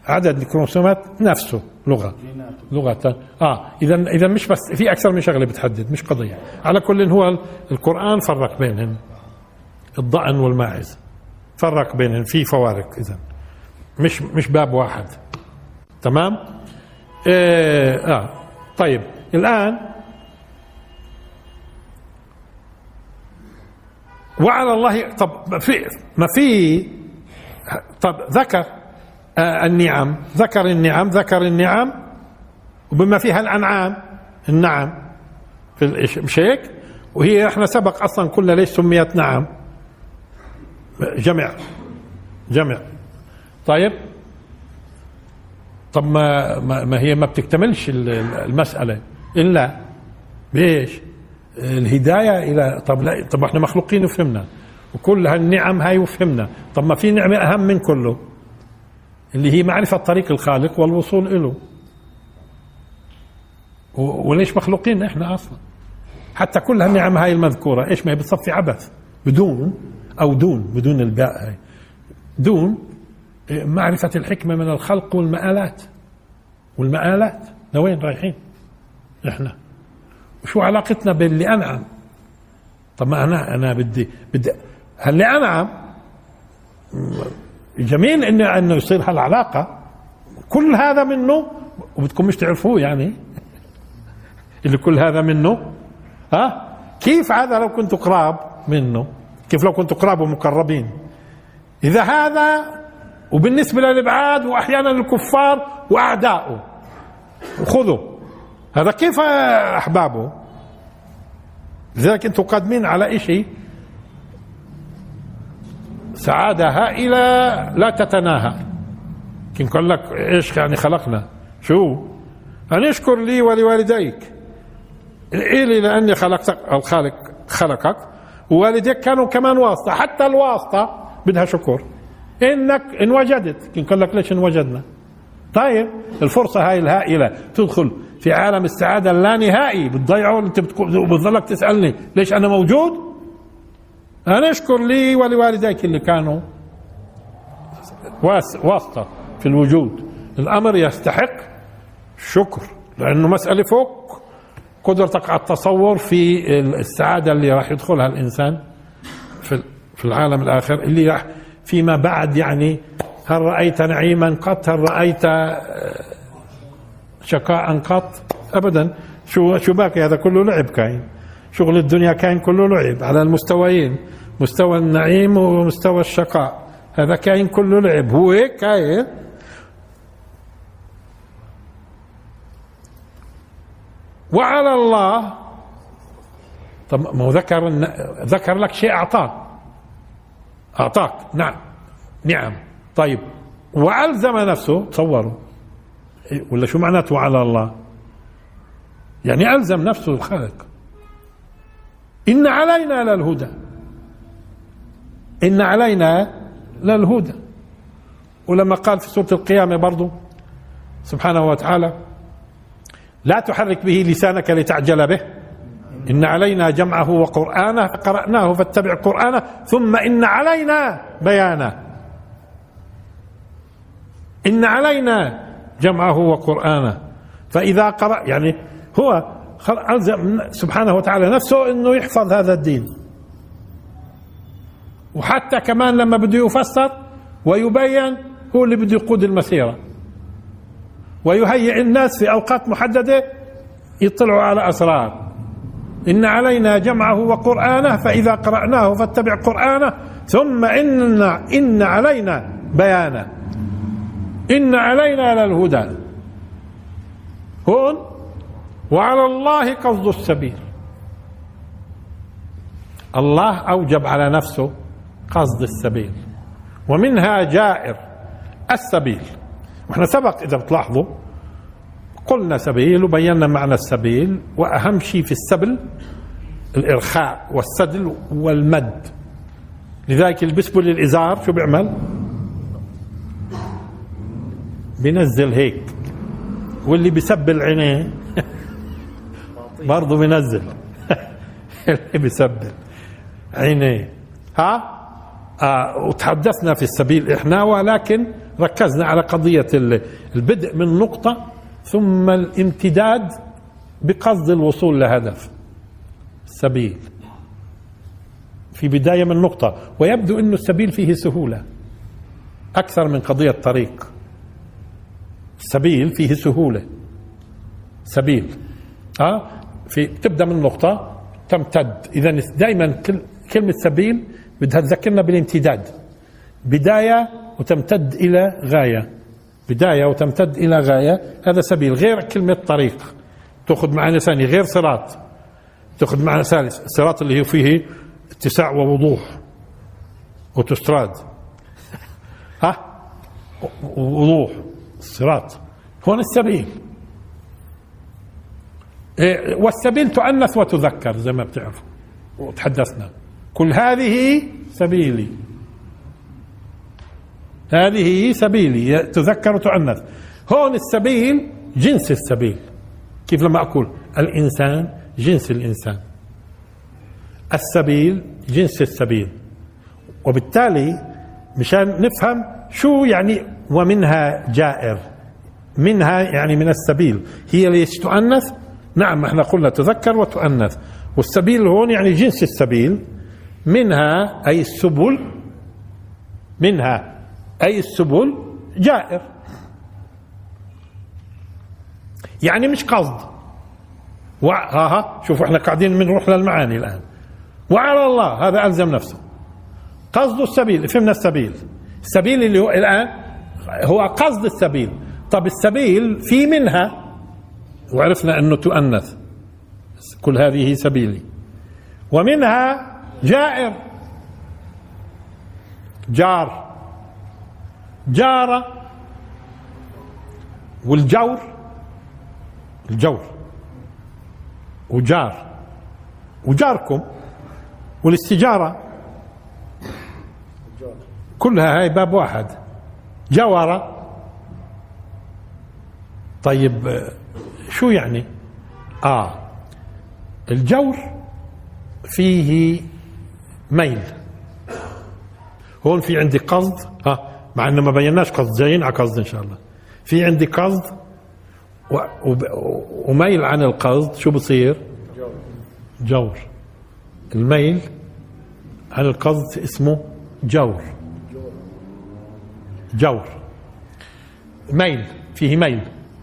عدد الكروموسومات نفسه. لغة. لغة. آه اذا اذا مش بس في أكثر من شغلة بتحدد مش قضية. على كل هو ال- القرآن فرق بينهم الضأن والماعز. فرق بينهم في فوارق اذا مش مش باب واحد. تمام؟ آه, آه طيب. الآن وعلى الله طب ما في ما في طب ذكر النعم. ذكر النعم ذكر النعم. وبما فيها الأنعام النعم. في مش هيك؟ وهي إحنا سبق أصلا قلنا ليش سميت نعم؟ جمع جمع طيب. طب ما ما, هي ما بتكتملش ال- ال- المسألة إلا بإيش؟ الهداية إلى طب لا طب إحنا مخلوقين وفهمنا. وكل هالنعم هاي وفهمنا. طب ما في نعمة أهم من كله. اللي هي معرفة طريق الخالق والوصول إله وليش مخلوقين إحنا أصلا؟ حتى كل هالنعم هاي المذكورة إيش ما هي؟ بتصفي عبث. بدون أو دون بدون الباء هاي. دون معرفة الحكمة من الخلق والمآلات. والمآلات لوين رايحين؟ إحنا وشو علاقتنا باللي أنعم طب ما أنا أنا بدي بدي هاللي أنعم جميل إنه إنه يصير هالعلاقة. كل هذا منه وبدكم مش تعرفوه يعني. اللي كل هذا منه. ها؟ كيف هذا لو كنت قراب منه؟ كيف لو كنت قراب ومقربين؟ إذا هذا وبالنسبة للإبعاد وأحيانا الكفار وأعداؤه خذوا. هذا كيف أحبابه؟ لذلك أنتم قادمين على شيء سعادة هائلة لا تتناهى. كن قال لك إيش يعني خلقنا؟ شو؟ أن اشكر لي ولوالديك. إلي لأني خلقتك الخالق خلقك. ووالديك كانوا كمان واسطة. حتى الواسطة بدها شكر إنك إن وجدت. كن قال لك ليش إن وجدنا؟ طيب الفرصة هاي الهائلة. تدخل في عالم السعادة اللانهائي. بتضيعه أنت بتظلك تسألني ليش أنا موجود؟ أنا اشكر لي ولوالديك اللي كانوا واسطة في الوجود. الأمر يستحق شكر لأنه مسألة فوق قدرتك على التصور في السعادة اللي راح يدخلها الإنسان في في العالم الآخر اللي راح فيما بعد يعني هل رأيت نعيما قط؟ هل رأيت شقاء قط؟ أبدا. شو شو باقي؟ هذا كله لعب كاين. شغل الدنيا كاين كله لعب على المستويين مستوى النعيم ومستوى الشقاء. هذا كاين كله لعب. هو هيك كاين؟ وعلى الله. طب ما هو ذكر ذكر لك شيء أعطاك. أعطاك. نعم. نعم. طيب. والزم نفسه. تصوروا. ولا شو معناته على الله؟ يعني ألزم نفسه الخالق إن علينا للهدى. إن علينا للهدى. ولما قال في سورة القيامة برضه سبحانه وتعالى لا تحرك به لسانك لتعجل به. إن علينا جمعه وقرآنه قرأناه فاتبع قرآنه. ثم إن علينا بيانه. إن علينا جمعه وقرآنه. فإذا قرأ يعني هو ألزم سبحانه وتعالى نفسه أنه يحفظ هذا الدين. وحتى كمان لما بده يفسر ويبين هو اللي بده يقود المسيرة. ويهيئ الناس في أوقات محددة يطلعوا على أسرار. إن علينا جمعه وقرآنه فإذا قرأناه فاتبع قرآنه. ثم إن إن علينا بيانه. إن علينا للهدى. هون وعلى الله قصد السبيل. الله أوجب على نفسه قصد السبيل ومنها جائر السبيل. وإحنا سبق إذا بتلاحظوا قلنا سبيل وبينا معنى السبيل وأهم شيء في السبل الإرخاء والسدل والمد. لذلك اللي بيسبل الإزار شو بيعمل؟ بينزل هيك. واللي بيسبل عينيه برضه بينزل. اللي عينيه ها؟ آه وتحدثنا في السبيل إحنا ولكن ركزنا على قضية البدء من نقطة ثم الامتداد بقصد الوصول لهدف. السبيل في بداية من نقطة. ويبدو أن السبيل فيه سهولة. أكثر من قضية طريق. السبيل فيه سهولة. سبيل. أه؟ في تبدأ من نقطة تمتد. إذا دائما كلمة سبيل بدها تذكرنا بالامتداد. بداية وتمتد إلى غاية. بداية وتمتد إلى غاية. هذا سبيل. غير كلمة طريق. تأخذ معنى ثاني. غير صراط. تأخذ معنى ثالث. الصراط اللي هو فيه اتساع ووضوح. أوتوستراد. ها؟ وضوح الصراط هون السبيل. والسبيل تؤنث وتذكر زي ما بتعرفوا. وتحدثنا. كل هذه سبيلي. هذه سبيلي. تذكر وتؤنث. هون السبيل جنس السبيل. كيف لما أقول الإنسان جنس الإنسان. السبيل جنس السبيل. وبالتالي مشان نفهم شو يعني ومنها جائر. منها يعني من السبيل. هي ليش تؤنث؟ نعم إحنا قلنا تذكر وتؤنث. والسبيل هون يعني جنس السبيل. منها أي السبل منها أي السبل جائر. يعني مش قصد. ها شوفوا إحنا قاعدين بنروح للمعاني الآن. وعلى الله هذا ألزم نفسه. قصد السبيل فهمنا السبيل. السبيل اللي هو الآن هو قصد السبيل. طب السبيل في منها وعرفنا أنه تؤنث. كل هذه سبيلي. ومنها جائر. جار. جار. والجور. الجور. وجار. وجاركم. والاستجارة. كلها هاي باب واحد. جوارة. طيب شو يعني؟ آه. الجور فيه ميل. هون في عندي قصد ها مع إنه ما بيناش قصد جايين على قصد إن شاء الله. في عندي قصد و- وب- وميل عن القصد شو بصير؟ جور الميل عن القصد اسمه جور جور ميل فيه ميل.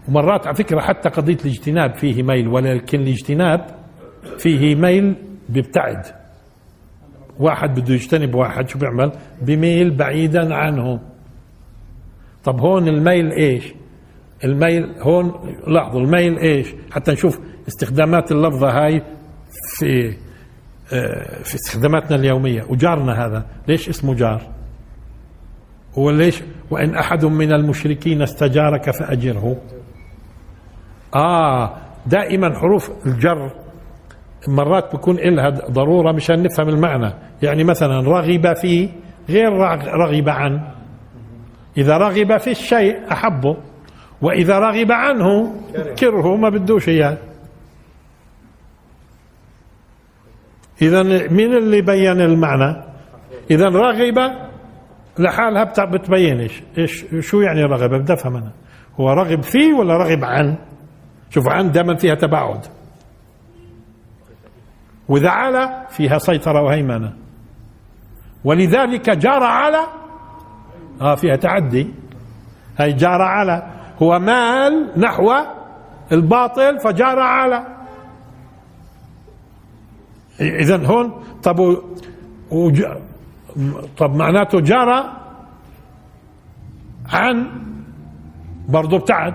ومرات على فكرة حتى قضية الاجتناب فيه ميل ولكن الاجتناب فيه ميل بيبتعد. واحد بده يجتنب واحد شو بيعمل؟ بميل بعيدا عنه. طب هون الميل إيش؟ الميل هون لاحظوا الميل إيش؟ حتى نشوف استخدامات اللفظة هاي في آه، في استخداماتنا اليومية. وجارنا هذا ليش اسمه جار؟ هو ليش؟ وإن أحد من المشركين استجارك فأجره. آه دائما حروف الجر مرات بكون إلها ضرورة مشان نفهم المعنى. يعني مثلا رغب فيه غير رغ- رغب عن. إذا رغب في الشيء أحبه وإذا رغب عنه كرهه ما بدوش إياه. إذا مين اللي بين المعنى؟ إذا رغب لحالها بتبينش. إيش شو يعني رغب؟ بدي أفهم أنا. هو رغب فيه ولا رغب عن؟ شوف عن دائما فيها تباعد. وإذا على فيها سيطرة وهيمنة. ولذلك جار على آه فيها تعدي. هي جار على. هو مال نحو الباطل فجار على. إذا هون طب. طب معناته جرى عن برضه ابتعد.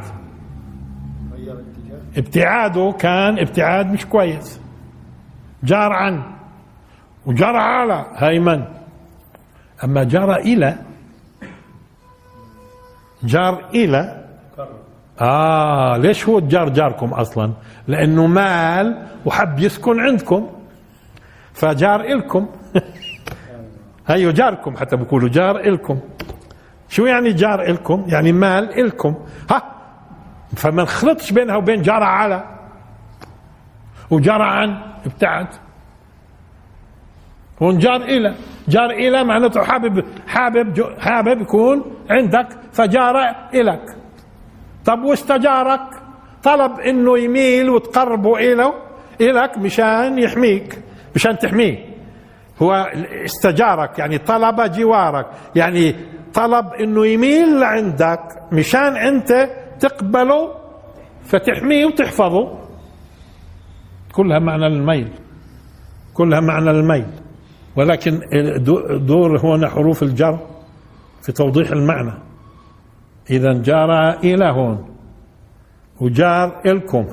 ابتعاده كان ابتعاد مش كويس. جار عن وجرى على هيمن. أما جرى إلى جار إلى آه ليش هو الجار جاركم أصلا؟ لأنه مال وحب يسكن عندكم. فجار إلكم. هيو جاركم حتى بيقولوا جار إلكم. شو يعني جار إلكم؟ يعني مال إلكم. ها فما نخلطش بينها وبين جار على وجار عن ابتعد. هون جار إلى جار إلى معناته حابب حابب حابب يكون عندك فجار إلك. طب واستجارك طلب إنه يميل وتقربه إله إلك مشان يحميك مشان تحميه. هو استجارك يعني طلب جوارك يعني طلب إنه يميل لعندك مشان أنت تقبله فتحميه وتحفظه. كلها معنى الميل. كلها معنى الميل. ولكن دو- دور هنا حروف الجر في توضيح المعنى. إذا جار إلى هون وجار إلكم.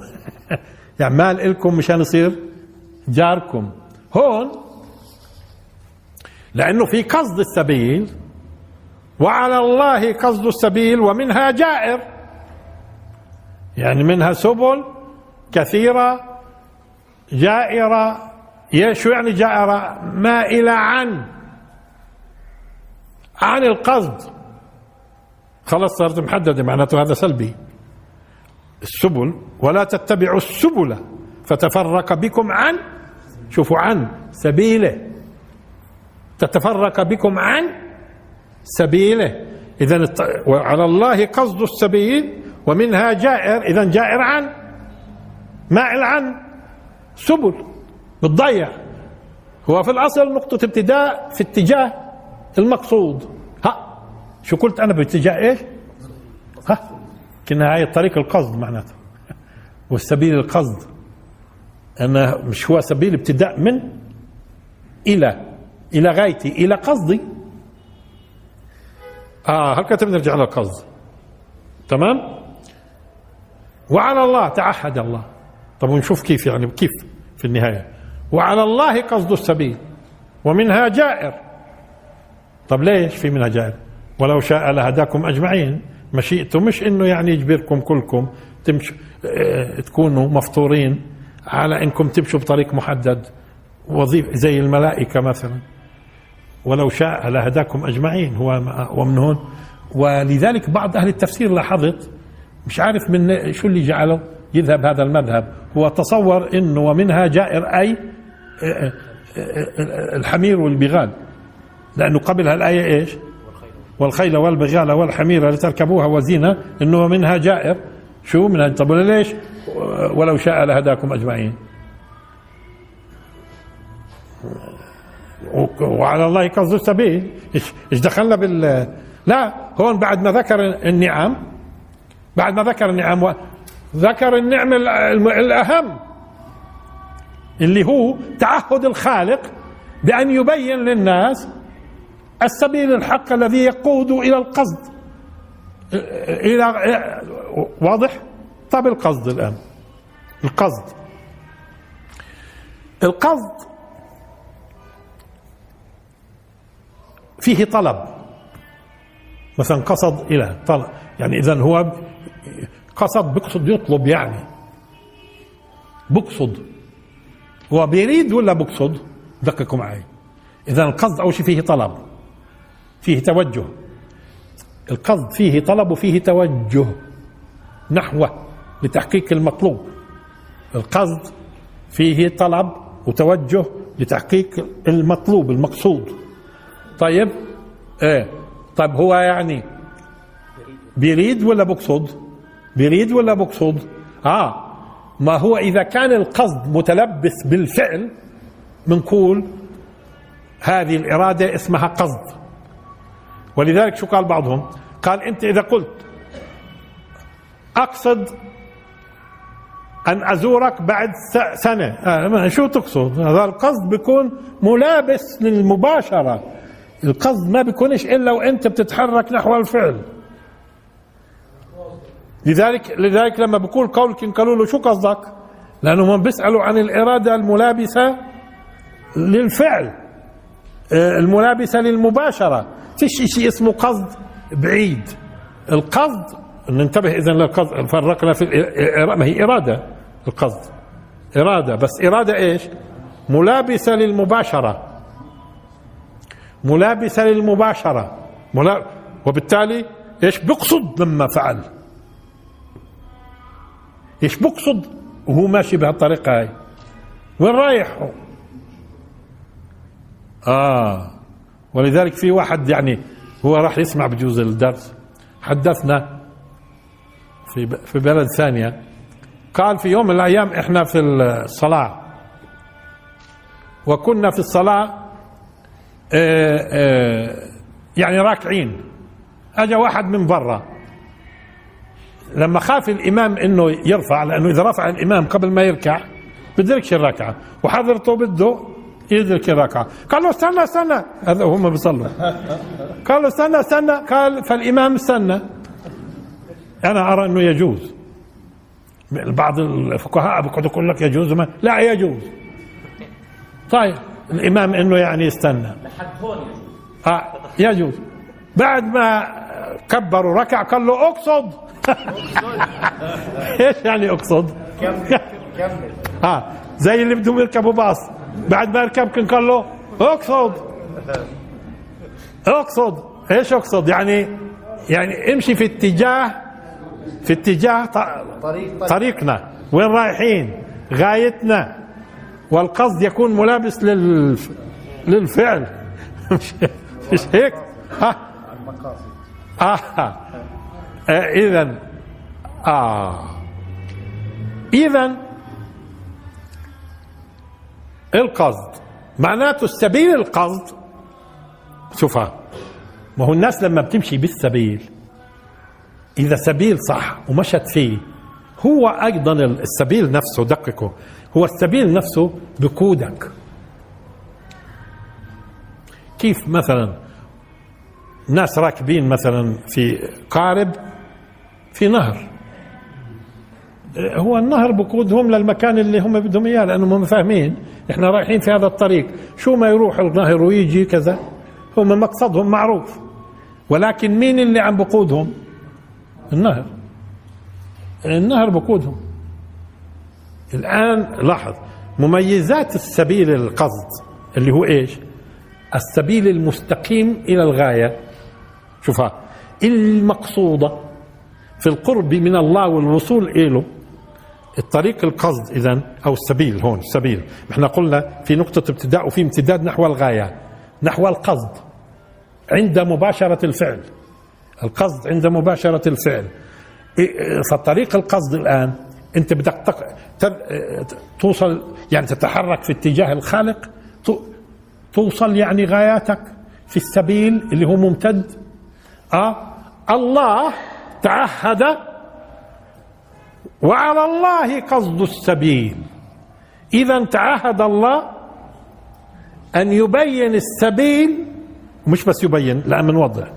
يعني مال إلكم مشان يصير جاركم. هون لأنه في قصد السبيل وعلى الله قصد السبيل ومنها جائر. يعني منها سبل كثيرة جائرة يا شو يعني جائرة؟ مائله عن عن القصد. خلاص صارت محدده معناته هذا سلبي. السبل ولا تتبعوا السبل فتفرق بكم عن شوفوا عن سبيله. تتفرق بكم عن سبيله. الط- وعلى الله قصد السبيل ومنها جائر اذا جائر عن مائل عن سبل بتضيع هو في الأصل نقطة ابتداء في اتجاه المقصود. ها شو قلت أنا باتجاه إيش؟ ها كنا هاي الطريق القصد معناته. والسبيل القصد. أنا مش هو سبيل ابتداء من؟ إلى إلى غايتي إلى قصدي. آه هل كتب نرجع للقصد؟ تمام؟ وعلى الله تعهد الله. طب ونشوف كيف يعني كيف في النهاية؟ وعلى الله قصد السبيل. ومنها جائر. طب ليش في منها جائر؟ ولو شاء لهداكم أجمعين. مشيئته مش إنه يعني يجبركم كلكم تمشوا آه تكونوا مفطورين على إنكم تمشوا بطريق محدد. وظيفة زي الملائكة مثلا. ولو شاء لهداكم أجمعين. هو ومن هون. ولذلك بعض أهل التفسير لاحظت مش عارف من شو اللي جعله يذهب هذا المذهب. هو تصور إنه ومنها جائر أي الحمير والبغال. لأنه قبل هالآية إيش؟ والخيل والبغال والحمير لتركبوها وزينة إنه منها جائر. شو؟ منها طب ليش؟ ولو شاء لهداكم أجمعين. وعلى الله قصد السبيل. إيش دخلنا بال؟ لا هون بعد ما ذكر النعم بعد ما ذكر النعم ذكر النعم الأهم اللي هو تعهد الخالق بأن يبين للناس السبيل الحق الذي يقود إلى القصد. إلى واضح؟ طب القصد الآن. القصد. القصد فيه طلب. مثلا قصد إلى طلب. يعني إذا هو قصد بقصد يطلب يعني. بقصد هو بيريد ولا بقصد دققوا معي. إذا القصد اول شيء فيه طلب فيه توجه. القصد فيه طلب وفيه توجه. نحوه لتحقيق المطلوب. القصد فيه طلب وتوجه لتحقيق المطلوب المقصود. طيب؟ إيه. طيب هو يعني بيريد ولا بقصد بيريد ولا بقصد آه. ما هو إذا كان القصد متلبس بالفعل بنقول هذه الإرادة اسمها قصد. ولذلك شو قال بعضهم؟ قال أنت إذا قلت أقصد أن أزورك بعد سنة. آه شو تقصد؟ هذا القصد بيكون ملابس للمباشرة. القصد ما بيكونش إلا وأنت بتتحرك نحو الفعل. لذلك لذلك لما بقول قولك قالوا له شو قصدك؟ لانهم بيسألوا عن الإرادة الملابسة للفعل. آه، الملابسة للمباشرة. فيش شيء اسمه قصد بعيد. القصد ننتبه اذا للقصد. فرقنا في ما هي إرادة. القصد. إرادة. بس إرادة إيش؟ ملابسة للمباشرة. ملابسة للمباشرة. ملا وبالتالي إيش؟ بيقصد لما فعل. إيش بقصد؟ وهو ماشي بهالطريقة هاي. وين رايح هو؟ آه. ولذلك في واحد يعني هو راح يسمع بجوز الدرس. حدثنا في في بلد ثانية. قال في يوم من الأيام إحنا في الصلاة. وكنا في الصلاة آه، آه، يعني راكعين. أجا واحد من برا. لما خاف الإمام إنه يرفع لأنه إذا رفع الإمام قبل ما يركع بدركش الركعة. وحضرته بده يدرك الركعة. قال له استنى استنى. هذا هم بيصلوا. قال له استنى استنى. قال فالإمام استنى. أنا أرى إنه يجوز. بعض الفقهاء بيقعدوا يقول لك يجوز ما لا يجوز. طيب الإمام إنه يعني يستنى لحد هون آه يجوز. بعد ما كبر وركع قال له اقصد. إيش يعني اقصد؟ كمل كمل. ها زي اللي بدهم يركبوا باص. بعد ما يركب كان قال له اقصد. اقصد. إيش اقصد؟ يعني يعني امشي في اتجاه في اتجاه طريق طريقنا. وين رايحين؟ غايتنا. والقصد يكون ملابس لل للفعل. مش, مش هيك؟ ها. المقاصد. آه. إذا آه. إذا القصد. معناته السبيل القصد. شوفها. ما هو الناس لما بتمشي بالسبيل إذا سبيل صح ومشت فيه هو أيضا السبيل نفسه دققوا هو السبيل نفسه بقودك. كيف مثلا؟ ناس راكبين مثلا في قارب في نهر. هو النهر بقودهم للمكان اللي هم بدهم إياه لأنهم هم فاهمين إحنا رايحين في هذا الطريق. شو ما يروح النهر ويجي كذا هم مقصدهم معروف. ولكن مين اللي عم بقودهم؟ النهر. النهر بقودهم. الآن لاحظ مميزات السبيل القصد اللي هو إيش؟ السبيل المستقيم إلى الغاية. شوفها. المقصودة في القرب من الله والوصول إله الطريق القصد إذا أو السبيل هون السبيل. إحنا قلنا في نقطة ابتداء وفي امتداد نحو الغاية نحو القصد عند مباشرة الفعل. القصد عند مباشرة الفعل. إيه، فطريق القصد الآن أنت بدك تق- تر- توصل يعني تتحرك في اتجاه الخالق تو- توصل يعني غاياتك في السبيل اللي هو ممتد الله تعهد وعلى الله قصد السبيل. إذا تعهد الله أن يبين السبيل مش بس يبين لا بنوضح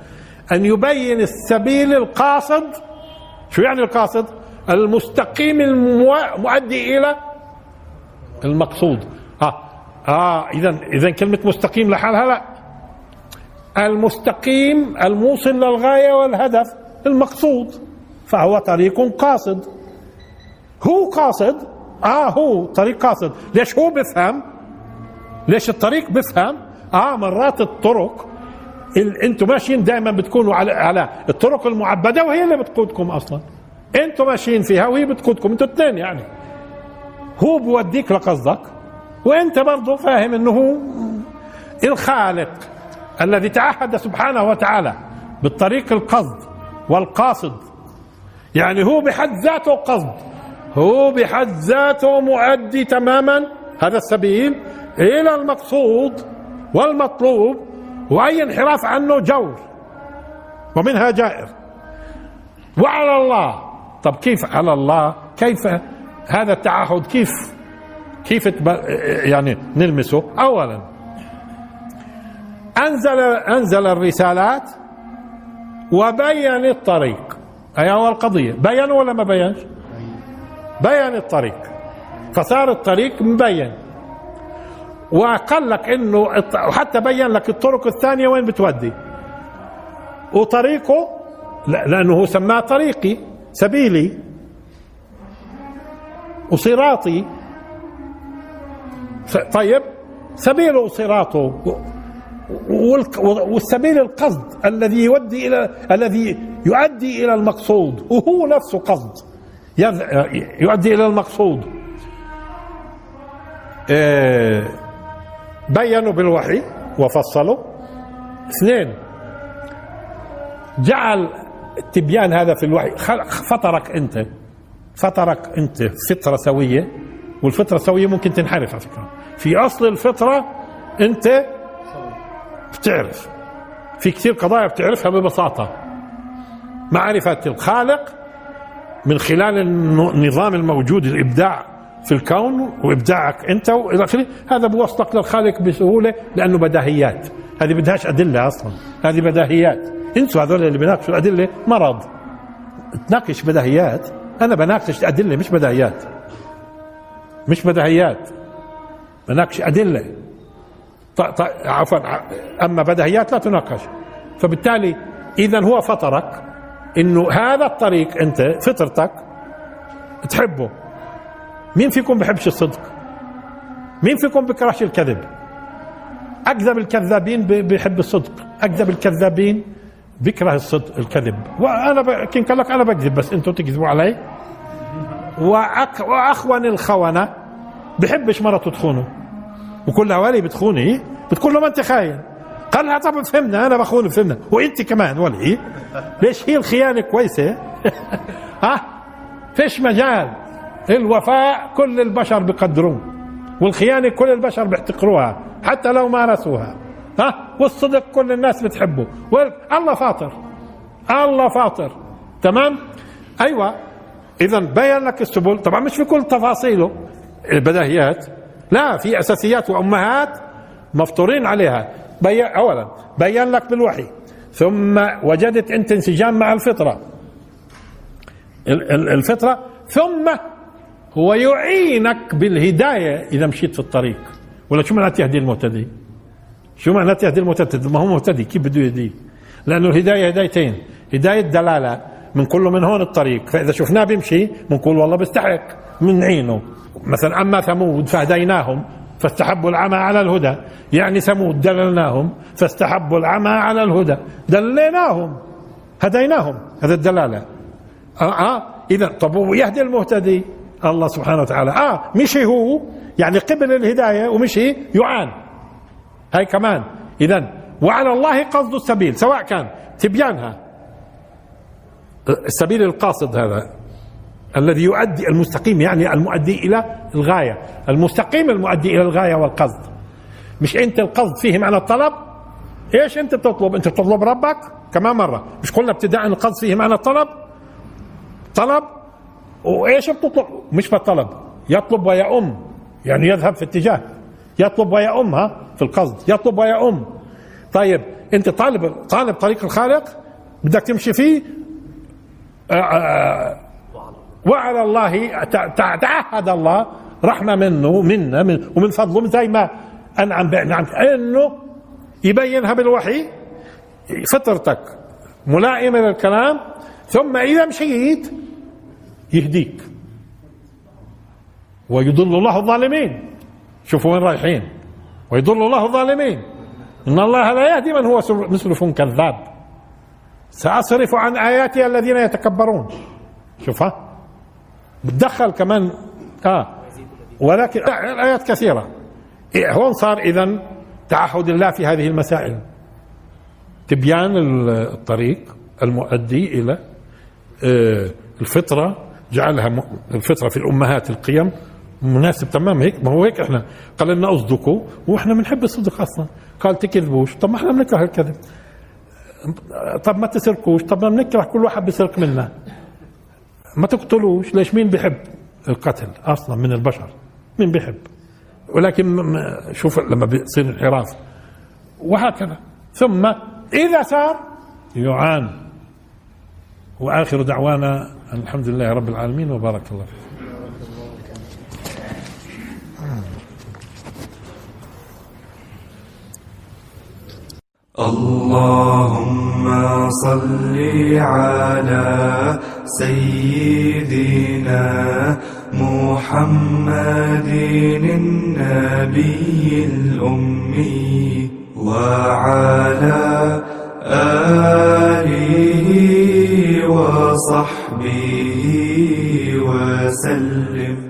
أن يبين السبيل القاصد. شو يعني القاصد؟ المستقيم المؤدي إلى المقصود. آه. آه إذا إذا كلمة مستقيم لحالها لا. المستقيم الموصل للغاية والهدف المقصود. فهو طريق قاصد. هو قاصد؟ آه هو طريق قاصد. ليش هو بفهم؟ ليش الطريق بفهم؟ آه مرات الطرق ال... أنتم ماشيين دائما بتكونوا على على الطرق المعبدة وهي اللي بتقودكم أصلا. أنتم ماشيين فيها وهي بتقودكم أنتوا اثنين يعني. هو بوديك لقصدك وانت برضه فاهم إنه هو الخالق. الذي تعهد سبحانه وتعالى بالطريق القصد والقاصد. يعني هو بحد ذاته قصد. هو بحد ذاته مؤدي تماما هذا السبيل إلى المقصود والمطلوب وأي انحراف عنه جور ومنها جائر. وعلى الله. طب كيف على الله؟ كيف هذا التعهد؟ كيف؟ كيف يعني نلمسه؟ اولا انزل أنزل الرسالات وبين الطريق. أي هو القضية. بين ولا ما بينش؟ بين الطريق. فصار الطريق مبين. وقال لك انه وحتى بين لك الطرق الثانية وين بتودي. وطريقه لا- لأنه سماه طريقي سبيلي. وصراطي. طيب سبيله وصراطه. والسبيل القصد الذي يودي إلى الذي يؤدي إلى المقصود. وهو نفسه قصد. يؤدي إلى المقصود. آه، بينوا بالوحي وفصلوا. اثنين جعل التبيان هذا في الوحي. فطرك أنت. فطرك أنت فطرة سوية. والفطرة السوية ممكن تنحرف على فكرة. في أصل الفطرة أنت بتعرف. في كثير قضايا بتعرفها ببساطة. معرفة الخالق من خلال الن- النظام الموجود الإبداع في الكون وإبداعك أنت وإلى آخره. هذا بوصلك للخالق بسهولة لأنه بداهيات. هذه بدهاش أدلة أصلا. هذه بداهيات. انسوا هذول اللي بيناقشوا الادله مرض. تناقش بداهيات. أنا بناقش أدلة مش بداهيات. مش بداهيات. بناقش أدلة. عفوا أما بداهيات لا تناقش. فبالتالي اذا هو فطرك إنه هذا الطريق أنت فطرتك تحبه. مين فيكم بحبش الصدق؟ مين فيكم بكرهش الكذب؟ أكذب الكذابين ب- بيحب الصدق. أكذب الكذابين بيكره الصدق الكذب. وأنا ب... قال لك أنا بكذب بس أنتم تكذبوا علي. وأك... واخون الخونة بحبش مرته تخونه وكل هوالي بتخوني بتقول له ما أنت خاين. قال لها طب فهمنا أنا بخون فهمنا. وأنت كمان ولي. ليش هي الخيانة كويسة؟ ها فيش مجال. الوفاء كل البشر بقدروه والخيانة كل البشر بيحتقروها حتى لو مارسوها ها والصدق كل الناس بتحبه. الله فاطر. الله فاطر. تمام؟ أيوه. اذا بين لك السبل. طبعا مش في كل تفاصيله. البداهيات. لا في أساسيات وأمهات مفطورين عليها. بي اولا بين لك بالوحي. ثم وجدت أنت انسجام مع الفطرة. ال- ال- الفطرة. ثم هو يعينك بالهداية إذا مشيت في الطريق. ولا شو معنى يهدي المهتدي؟ شو معنى يهدي المهتدي؟ ما هو مهتدي كيف بده يهديه؟ لأنه الهداية هدايتين. هداية دلاله بنقول له من هون الطريق. فإذا شفناه بيمشي بنقول والله بيستحق بنعينه مثلا أما ثمود فهديناهم فاستحبوا العمى على الهدى. يعني ثمود دللناهم فاستحبوا العمى على الهدى. دليناهم هديناهم. هذا الدلالة. آه, آه. اذا طب ويهدي المهتدي؟ الله سبحانه وتعالى. آه مشي هو. يعني قبل الهداية ومشي يعان. هاي كمان. اذا وعلى الله قصد السبيل سواء كان تبيانها. السبيل القاصد هذا الذي يؤدي المستقيم يعني المؤدي إلى الغاية. المستقيم المؤدي إلى الغاية والقصد. مش أنت القصد فيه معنى الطلب؟ إيش أنت بتطلب أنت بتطلب ربك كمان مره مش قلنا ابتداء القصد فيه معنى الطلب؟ طلب؟ وإيش بتطلب؟ مش بالطلب. يطلب ويؤم. يعني يذهب في اتجاه. يطلب ويؤم ها في القصد. يطلب ويؤم. طيب أنت طالب طالب طريق الخالق بدك تمشي فيه وعلى الله تع- تع- تعهد الله رحمة منه منا من ومن فضله زي ما أنعم بانعم إنه يبينها بالوحي فطرتك ملائمة للكلام ثم إذا مشيت يهديك. ويضل الله الظالمين. شوفوا وين رايحين. ويضل الله الظالمين. إن الله لا يهدي من هو مسرف كذاب. سأصرف عن آياتي الذين يتكبرون. شوفها. بتدخل كمان آه ولكن الآيات كثيرة. إيه هون صار اذا تعهد الله في هذه المسائل. تبيان الطريق المؤدي إلى آه، الفطرة جعلها الفطرة في الأمهات القيم مناسب تمام هيك ما هو هيك إحنا. قال لنا أصدقوا. وإحنا بنحب الصدق أصلا. قال تكذبوش. طب ما إحنا بنكره الكذب. طب ما تسرقوش طب ما بنكره كل واحد بيسرق منا. ما تقتلوش ليش؟ مين بيحب القتل أصلا من البشر؟ مين بيحب؟ ولكن شوف لما بيصير انحراف. وهكذا. ثم إذا صار يعان. وآخر دعوانا الحمد لله رب العالمين وبارك الله فيكم. اللهم صل على سيدنا محمد النبي الأمي وعلى آله وصحبه وسلم.